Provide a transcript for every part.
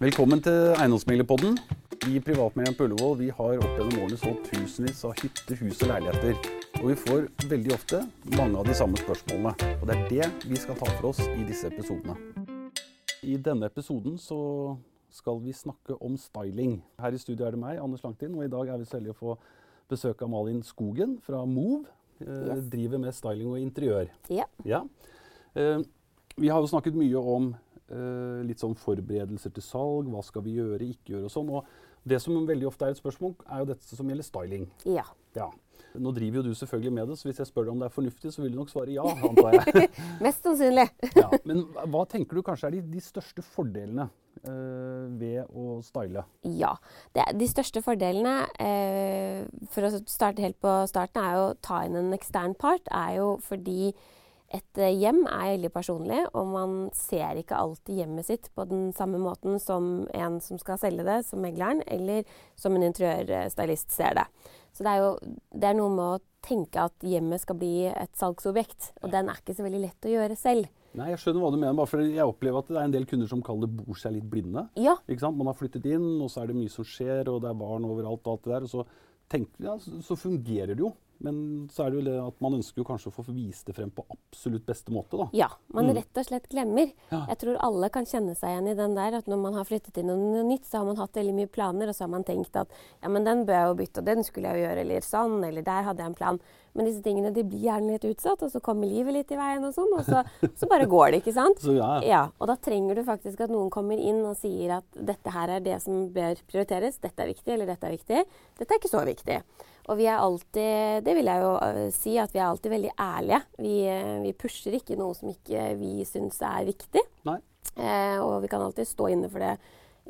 Velkommen til Eiendomsmeglerpodden. Vi i Privatmegleren på Ullevål vi har opp gjennom årene solgt tusenvis av hytter, hus og leiligheter. Og vi får veldig ofte mange av de samme spørsmålene. Og det er det vi skal ta for oss i disse episodene. I denne episoden så skal vi snakke om styling. Her i studio er det meg, Anders Langtin, og i dag er vi så heldige å få besøk av Malin Skogen fra Move. Eh, Yes. Driver med styling og interiør. Ja. Ja. Eh, vi har jo snakket mye om litt sånn forberedelser til salg. Hva skal vi gjøre, ikke gjøre og sånn. Og det som veldig ofte er et spørsmål, er jo dette som gjelder styling. ja. Ja. Nå driver jo du selvfølgelig med det, så hvis jeg spør deg om det er fornuftig, så vil du nok svare ja, antar jeg. Mest sannsynlig. ja. Men hva tenker du kanskje er de, de største fordelene eh, ved å style? Ja. Det, de største fordelene, eh, for å starte helt på starten, er jo å ta inn en ekstern part. er jo fordi et eh, hjem er veldig personlig, og man ser ikke alltid hjemmet sitt på den samme måten som en som skal selge det, som megleren, eller som en interiørstylist ser det. Så det er jo det er noe med å tenke at hjemmet skal bli et salgsobjekt, og den er ikke så veldig lett å gjøre selv. Nei, Jeg skjønner hva du mener, bare for jeg opplever at det er en del kunder som kaller det bor seg litt blinde. Ja, Ikke sant? Man har flyttet inn, og så er det mye som skjer, og det er barn overalt. og alt det der, og så, tenker, ja, så, så fungerer det jo. Men så er det jo det at man ønsker jo kanskje å få vist det frem på absolutt beste måte. da. Ja, man Mm. rett og slett glemmer. Ja. Jeg tror alle kan kjenne seg igjen i den der at når man har flyttet inn noe nytt, så har man hatt veldig mye planer, og så har man tenkt at ja, men den bør jeg jo bytte, og den skulle jeg jo gjøre, eller sånn, eller der hadde jeg en plan. Men disse tingene de blir gjerne litt utsatt, og så kommer livet litt i veien og sånn, og så, så bare går det, ikke sant? Så ja, ja. Og da trenger du faktisk at noen kommer inn og sier at dette her er det som bør prioriteres, dette er viktig, eller dette er viktig. Dette er ikke så viktig. Og vi er alltid, det vil jeg jo øh, si, at vi er alltid veldig ærlige. Vi, øh, vi pusher ikke noe som ikke vi syns er viktig. Eh, og vi kan alltid stå inne for det,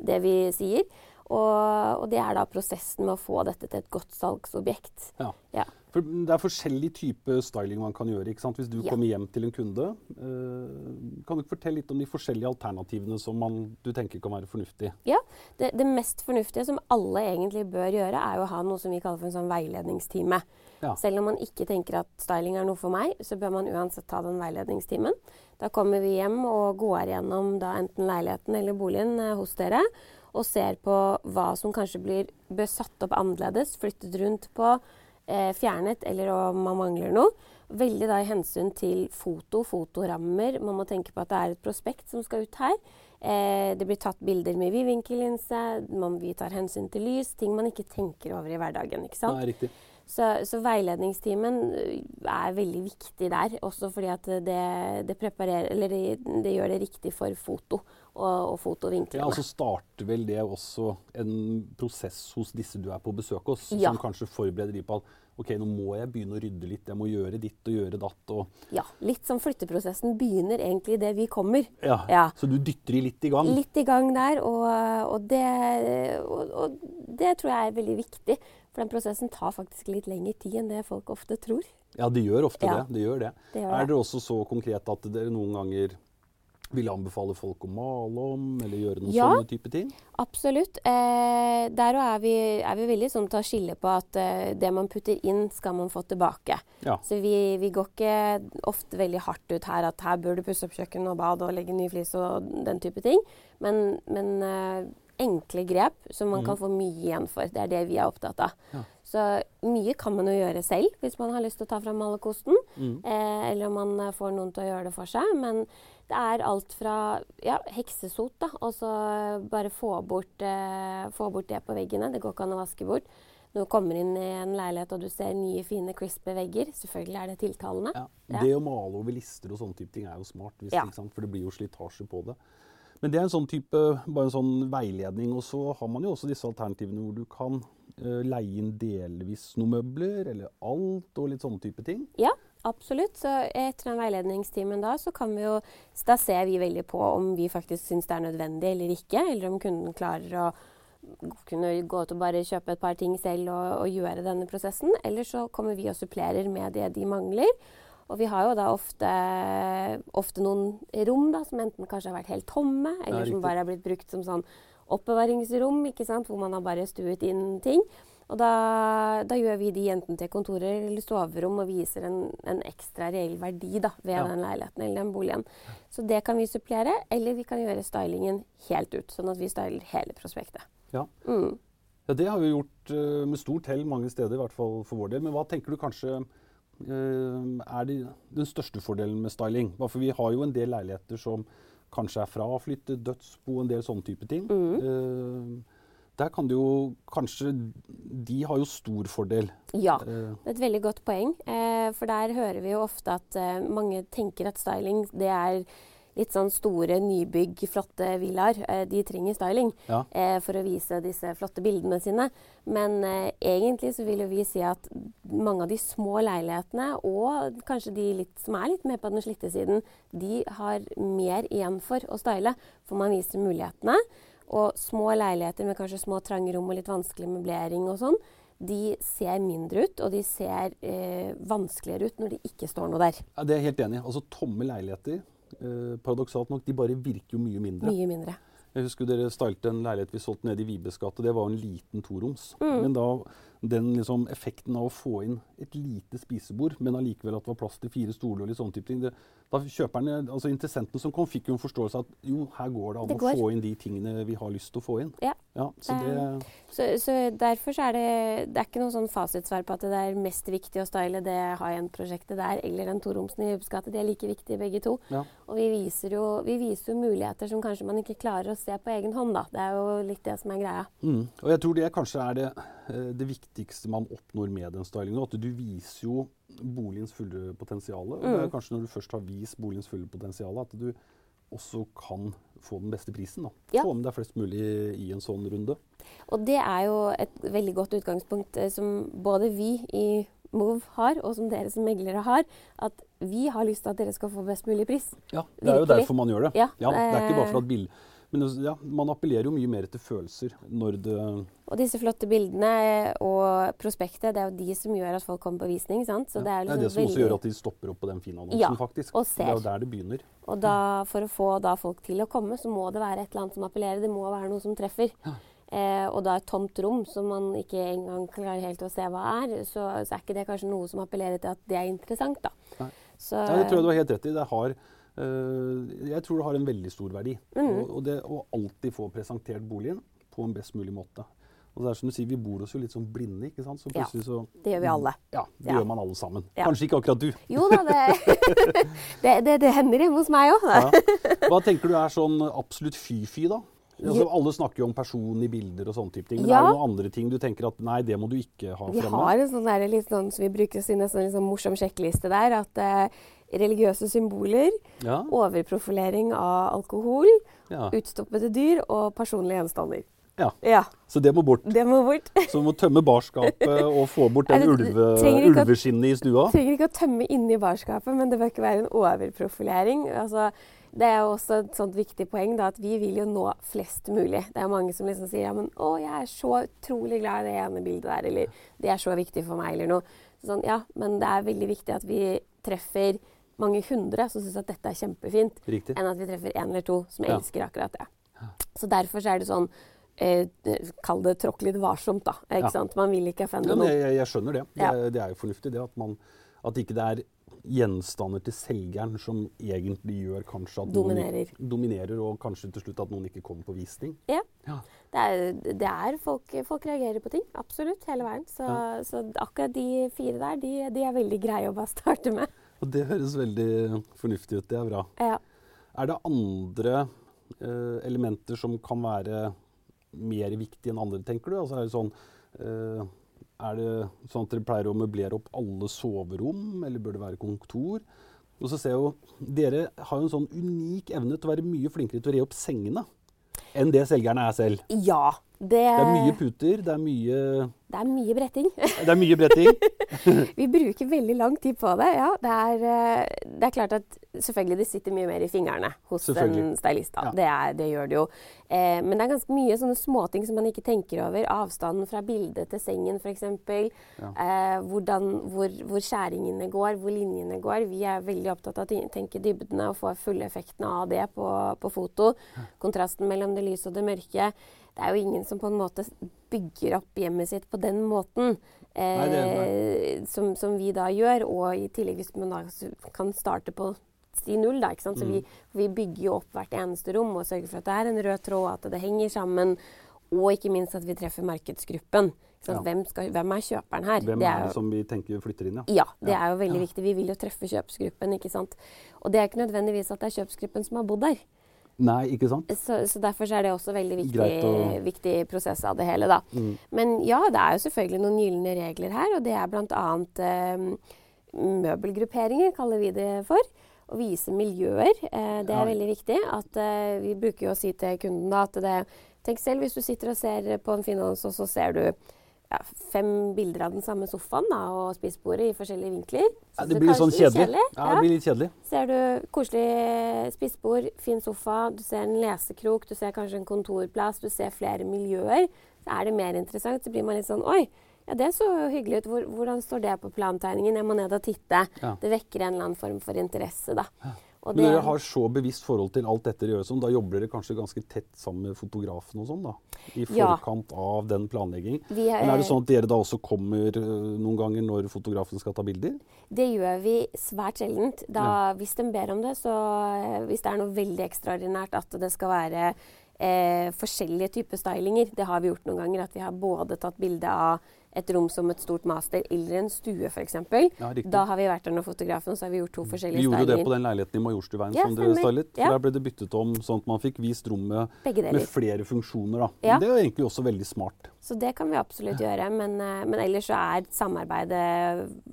det vi sier. Og, og det er da prosessen med å få dette til et godt salgsobjekt. Ja. Ja. For det er forskjellig type styling man kan gjøre. ikke sant? Hvis du Ja. kommer hjem til en kunde, eh, kan du ikke fortelle litt om de forskjellige alternativene som man, du tenker kan være fornuftig? Ja, det, det mest fornuftige som alle egentlig bør gjøre, er å ha noe som vi kaller for en sånn veiledningstime. Ja. Selv om man ikke tenker at styling er noe for meg, så bør man uansett ta den veiledningstimen. Da kommer vi hjem og går gjennom da enten leiligheten eller boligen eh, hos dere, og ser på hva som kanskje blir, bør satt opp annerledes, flyttet rundt på, eh, fjernet, eller om man mangler noe. Veldig da i hensyn til foto, fotorammer. Man må tenke på at det er et prospekt som skal ut her. Eh, det blir tatt bilder med vidvinkellinse, vinkellinse, vi tar hensyn til lys, ting man ikke tenker over i hverdagen. ikke sant? Nei, riktig. Så, så veiledningstimen er veldig viktig der, også fordi at det, det, preparerer, eller det, det gjør det riktig for foto og, og fotovinklene. Ja, og altså starter vel det også en prosess hos disse du er på besøk hos, Ja. som kanskje forbereder de på at ok, nå må jeg begynne å rydde litt, jeg må gjøre ditt og gjøre datt. Og, Ja, litt som flytteprosessen begynner egentlig idet vi kommer. ja. Ja. Så du dytter de litt i gang. Litt i gang der, og, og, det, og, og det tror jeg er veldig viktig. For den prosessen tar faktisk litt lengre tid enn det folk ofte tror. Ja, de gjør ofte Ja. det. De gjør det. Det gjør er dere også så konkrete at dere noen ganger vil anbefale folk å male om, eller gjøre noen Ja. sånne type ting? Absolutt. Eh, der er, vi- er vi veldig sånn til å skille på at eh, det man putter inn, skal man få tilbake. Ja. Så vi, vi går ikke ofte veldig hardt ut her at her bør du pusse opp kjøkken og bad og legge ny flis og den type ting. Men, men eh, enkle grep som man kan få mye igjen for. Det er det vi er opptatt av. Ja. Så mye kan man jo gjøre selv hvis man har lyst til å ta fram malerkosten. Mm. Eh, eller om man eh, får noen til å gjøre det for seg. Men det er alt fra ja, heksesot, da, og så bare få bort, eh, få bort det på veggene. Det går ikke an å vaske bort. Når du kommer inn i en leilighet og du ser nye, fine, crispy vegger, selvfølgelig er det tiltalende. Ja. Det å male over lister og sånne type ting er jo smart, hvis, for det blir jo slitasje på det. Men det er en sånn type, bare en sånn veiledning. Og så har man jo også disse alternativene hvor du kan uh, leie inn delvis noen møbler, eller alt, og litt sånne type ting. Ja, absolutt. Så etter den veiledningstimen da, så kan vi jo Da ser vi veldig på om vi faktisk syns det er nødvendig eller ikke, eller om kunden klarer å kunne gå ut og bare kjøpe et par ting selv og, og gjøre denne prosessen. Eller så kommer vi og supplerer med det de mangler. Og vi har jo da ofte, ofte noen rom da, som enten kanskje har vært helt tomme, eller som bare er blitt brukt som sånn oppbevaringsrom, ikke sant? hvor man har bare stuet inn ting. Og da, da, gjør vi de enten til kontorer eller soverom og viser en, en ekstra reell verdi da, ved ja. den leiligheten eller den boligen. Så det kan vi supplere, eller vi kan gjøre stylingen helt ut. Sånn at vi styler hele prospektet. Ja. Mm. ja det har vi gjort uh, med stort hell mange steder, i hvert fall for vår del. Men hva tenker du kanskje er det, den største fordelen med styling? For vi har jo en del leiligheter som kanskje er fraflyttet, dødsbo, en del sånne type ting. Mm. Uh, der kan du jo kanskje De har jo stor fordel. Ja, eh. det er et veldig godt poeng. Eh, for der hører vi jo ofte at eh, mange tenker at styling det er litt sånn store nybygg, flotte villaer. De trenger styling ja. for å vise disse flotte bildene sine. Men egentlig så vil jo vi si at mange av de små leilighetene, og kanskje de litt, som er litt mer på den slitte siden, de har mer igjen for å style. For man viser mulighetene. Og små leiligheter med kanskje små trange rom og litt vanskelig møblering og sånn, de ser mindre ut, og de ser eh, vanskeligere ut når det ikke står noe der. Ja, Det er jeg helt enig i. Altså tomme leiligheter, eh, paradoksalt nok, de bare virker jo mye mindre. Mye mindre. Jeg husker dere stylte en leilighet vi solgte nede i Vibes gate. Det var en liten toroms. Mm. Men da den liksom effekten av å få inn et lite spisebord, men allikevel at det var plass til fire stoler og litt sånne type ting, det, da kjøperne, altså Interessenten som kom, fikk jo en forståelse at jo, her går det an å få inn de tingene vi har lyst til å få inn. Ja. ja så, det, så, så, derfor så er det, det er ikke noe sånn fasitsvar på at det er mest viktig å style det high-end-prosjektet der eller den toromsen i Jubbes gate. De er like viktige begge to. Ja. Og vi viser, jo, vi viser, jo, muligheter som kanskje man ikke klarer å se på egen hånd. da. Det er jo litt det som er greia. Mm. Og jeg tror det kanskje er det, det det viktigste man oppnår med den stylingen. At du viser jo boligens fulle potensial. Og det er mm. kanskje når du først har vist boligens fulle potensial, at du også kan få den beste prisen. da. Ja. Få med deg flest mulig i en sånn runde. Og det er jo et veldig godt utgangspunkt eh, som både vi i Move har, og som dere som meglere har, at vi har lyst til at dere skal få best mulig pris. Ja, Det er jo derfor man gjør det. Ja, ja Det er ikke bare for at bill men ja, man appellerer jo mye mer til følelser når det Og disse flotte bildene og prospektet, det er jo de som gjør at folk kommer på visning. sant? Så ja, det er, liksom det er det som veldig... også gjør at de stopper opp på den fine annonsen, ja, faktisk. Og ser. Det er jo der det begynner. Og da, for å få da folk til å komme, så må det være et eller annet som appellerer. Det må være noe som treffer. Ja. Eh, og da et tomt rom som man ikke engang klarer helt å se hva er, så, så, er ikke det kanskje noe som appellerer til at det er interessant, da. Nei. Så, ja, det tror jeg du har helt rett i. Det har jeg tror det har en veldig stor verdi. Mm. Og, og det å alltid få presentert boligen på en best mulig måte. Og det er som du sier, Vi bor oss jo litt sånn blinde. ikke sant? Så ja, så, det gjør vi alle. Ja, det ja. gjør man alle sammen. Ja. Kanskje ikke akkurat du. Jo da, det, det, det, det hender hos meg òg. Ja. Hva tenker du er sånn absolutt fy-fy, da? Altså, alle snakker jo om personlige bilder og sånne type ting. Men ja. er det noen andre ting du tenker at nei, det må du ikke ha fremme? Vi har en sånn der, litt sånn som vi bruker som en sånn morsom sjekkliste der. At uh, religiøse symboler, ja. overprofilering av alkohol, ja. utstoppede dyr og personlige gjenstander. Ja. ja. Så det må bort. Det må bort. Så du må tømme barskapet og få bort den ulve, ulveskinnet i stua? Trenger ikke å tømme inni barskapet, men det bør ikke være en overprofilering. Altså, det er jo også et sånt viktig poeng da, at vi vil jo nå flest mulig. Det er mange som liksom sier ja, men å, jeg er så utrolig glad i det ene bildet der, eller det er så viktig for meg, eller noe. Sånn, ja, men det er veldig viktig at vi treffer mange hundre som syns at dette er kjempefint, Riktig. enn at vi treffer én eller to som ja. elsker akkurat det. Så derfor så er det sånn eh, Kall det tråkk litt varsomt, da. Ikke ja. sant? Man vil ikke offende noen. Jeg, jeg, skjønner det. Det, det, er jo fornuftig, det. At, man, at ikke det er gjenstander til selgeren som egentlig gjør kanskje at dominerer. noen dominerer, og kanskje til slutt at noen ikke kommer på visning. Ja. ja. Det er, det er folk, folk, reagerer på ting. Absolutt. Hele veien. Så, ja. så akkurat de fire der, de, de, er veldig greie å bare starte med. Og det høres veldig fornuftig ut. Det er bra. Ja. Er det andre eh, elementer som kan være mer viktige enn andre, tenker du? Altså er det sånn eh, er det sånn at dere pleier å møblere opp alle soverom, eller bør det være kontor? Og så ser jeg jo, Dere har jo en sånn unik evne til å være mye flinkere til å re opp sengene enn det selgerne er selv. Ja, det, det er mye puter, det er mye Det er mye bretting. det er mye bretting. vi bruker veldig lang tid på det, ja. Det er, eh, det er, klart at selvfølgelig det sitter mye mer i fingrene hos en stylist. Ja. Det, er, det, gjør det jo. Eh, men det er ganske mye sånne småting som man ikke tenker over. Avstanden fra bildet til sengen f.eks. Ja. Eh, hvordan, hvor, hvor, skjæringene går, hvor linjene går. Vi er veldig opptatt av å tenke dybdene og få fulle effektene av det på, på foto. Kontrasten mellom det lyse og det mørke det er jo ingen som på en måte bygger opp hjemmet sitt på den måten. Eh, Nei, som, som vi da gjør. Og i tillegg hvis man da kan starte på sti null, da. Ikke sant? Så vi, vi bygger jo opp hvert eneste rom og sørger for at det er en rød tråd, at det henger sammen. Og ikke minst at vi treffer markedsgruppen. Ja. Hvem, skal, hvem er kjøperen her? Hvem Det er er det som vi tenker flytter inn, ja? ja, det Ja. er jo veldig viktig. Vi vil jo treffe kjøpsgruppen, ikke sant. Og det er ikke nødvendigvis at det er kjøpsgruppen som har bodd der. Nei, ikke sant? Så, så derfor så er det også veldig viktig, å- viktig prosess av det hele, da. Mm. Men ja, det er jo selvfølgelig noen gylne regler her, og det er bl.a. Eh, møbelgrupperinger, kaller vi det for. Å vise miljøer. Eh, det er Ja. veldig viktig. At, eh, vi bruker jo å si til kunden da at det Tenk selv hvis du sitter og ser på en finans, og så ser du ja, fem bilder av den samme sofaen da, og spisebordet i forskjellige vinkler. Ja, det blir litt sånn kjedelig. kjedelig. Ja, det blir litt kjedelig. Ser du koselig spisebord, fin sofa, du ser en lesekrok, du ser kanskje en kontorplass, du ser flere miljøer, så er det mer interessant. Så blir man litt sånn Oi, ja, det så jo hyggelig ut. Hvor, hvordan står det på plantegningen? Jeg må ned og titte. Ja. Det vekker en eller annen form for interesse, da. Men dere har så bevisst forhold til alt dette dere gjør sånn, da jobber dere kanskje ganske tett sammen med fotografen og sånn, da? I Ja. forkant av den planleggingen. vi, Men er det sånn at dere da også kommer øh, noen ganger når fotografen skal ta bilder? Det gjør vi svært sjeldent. Da, Hvis de ber om det, så eh, hvis det er noe veldig ekstraordinært at det skal være eh, forskjellige typer stylinger. Det har vi gjort noen ganger. At vi har både tatt bilde av et rom som et stort master eller en stue f.eks. Ja, riktig. Da har vi vært der når fotografen, og så har vi gjort to Vi gjorde jo det på den leiligheten i Majorstuveien Ja, som dere stylet. Ja. der ble det byttet om sånn at man fikk vist rommet med flere funksjoner. Ja. Det er egentlig også veldig smart. Så det kan vi absolutt gjøre. Men, eh, men ellers så er samarbeidet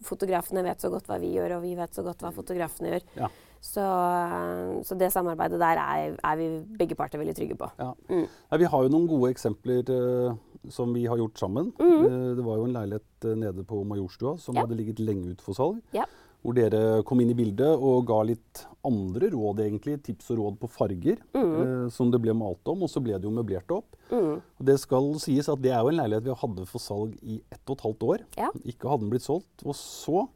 Fotografene vet så godt hva vi gjør, og vi vet så godt hva fotografene gjør. Ja. Så, eh, så det samarbeidet der er, er vi begge parter veldig trygge på. Ja. Mm. Vi har jo noen gode eksempler eh, som vi har gjort sammen. Eh, det var jo en leilighet eh, nede på Majorstua som. Ja. hadde ligget lenge ute for salg. Ja. Hvor dere kom inn i bildet og ga litt andre råd, egentlig. Tips og råd på farger eh, som det ble malt om. Og så ble det jo møblert opp. Mm. Og det skal sies at det er jo en leilighet vi hadde for salg i ett og et halvt år. Ja. Ikke hadde den blitt solgt. Og så,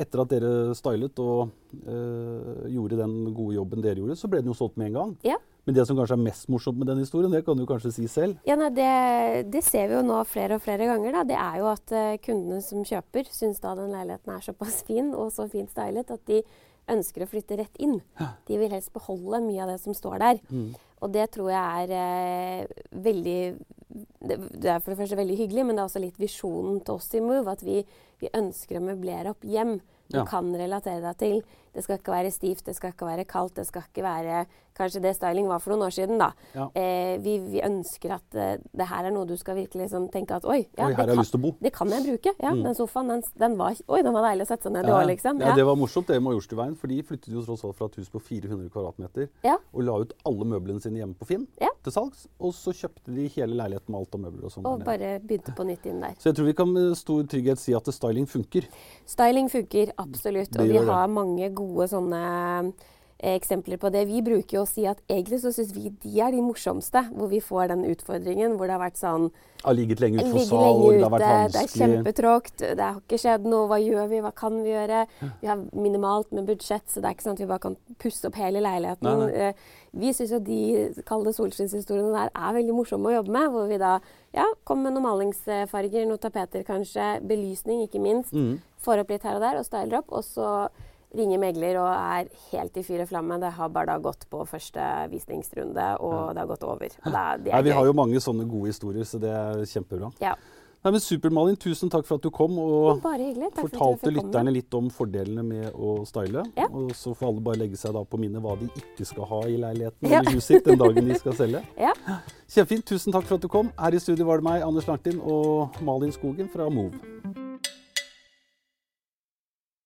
etter at dere stylet og eh, gjorde den gode jobben dere gjorde, så ble den jo solgt med en gang. Ja. Men det som kanskje er mest morsomt med den historien, det kan du kanskje si selv. Ja, nei, det, det ser vi jo nå flere og flere ganger. Da. Det er jo at uh, kundene som kjøper, syns da den leiligheten er såpass fin og så fint stylet at de ønsker å flytte rett inn. De vil helst beholde mye av det som står der. Mm. Og det tror jeg er uh, veldig det, det er for det første veldig hyggelig, men det er også litt visjonen til oss i Move. At vi, vi ønsker å møblere opp hjem du Ja. kan relatere deg til. Det skal ikke være stivt, det skal ikke være kaldt, det skal ikke være Kanskje det styling var for noen år siden, da. Ja. Eh, vi, vi ønsker at eh, det her er noe du skal virkelig liksom tenke at oi, ja, Oi, her har det, jeg lyst til å bo. det kan jeg bruke. Ja, Mm. Den sofaen, den, den, var, oi, den var deilig å sette seg ned i år, liksom. ja, det var morsomt det med Majorstuveien, for de flyttet jo tross alt fra et hus på 400 kvadratmeter Ja. og la ut alle møblene sine hjemme på Finn Ja. til salgs. Og så kjøpte de hele leiligheten med alt av møbler og sånn. Og bare begynte på nytt inn der. Så jeg tror vi kan med stor trygghet si at styling funker. Styling funker absolutt, Det og vi har det. mange gode sånne eksempler på det. Vi bruker jo å si at egentlig så syns vi de er de morsomste, hvor vi får den utfordringen hvor det har vært sånn Har ligget lenge ute for Ligger salg, det har vært vanskelig det er kjempetråkt, det har ikke skjedd noe. Hva gjør vi, hva kan vi gjøre? Vi har minimalt med budsjett, så det er ikke sånn at vi bare kan pusse opp hele leiligheten. Nei, nei. Eh, Vi syns jo de kalde solskinnshistoriene der er veldig morsomme å jobbe med. Hvor vi da ja, kommer med noen malingsfarger, noen tapeter kanskje, belysning ikke minst. Mm. Får opp litt her og der og styler opp. Og så ringer megler og er helt i fyr og flamme. Det har bare da gått på første visningsrunde, og det har gått over. Er, Nei, vi har jo mange sånne gode historier, så det er kjempebra. Ja. Nei, men Super, Malin. Tusen takk for at du kom og fortalte lytterne litt om fordelene med å style. Ja. Og så får alle bare legge seg da på minnet hva de ikke skal ha i leiligheten Ja. eller huset sitt den dagen de skal selge. Ja. Kjempefint. Tusen takk for at du kom. Her i studio var det meg, Anders Langtin, og Malin Skogen fra Move.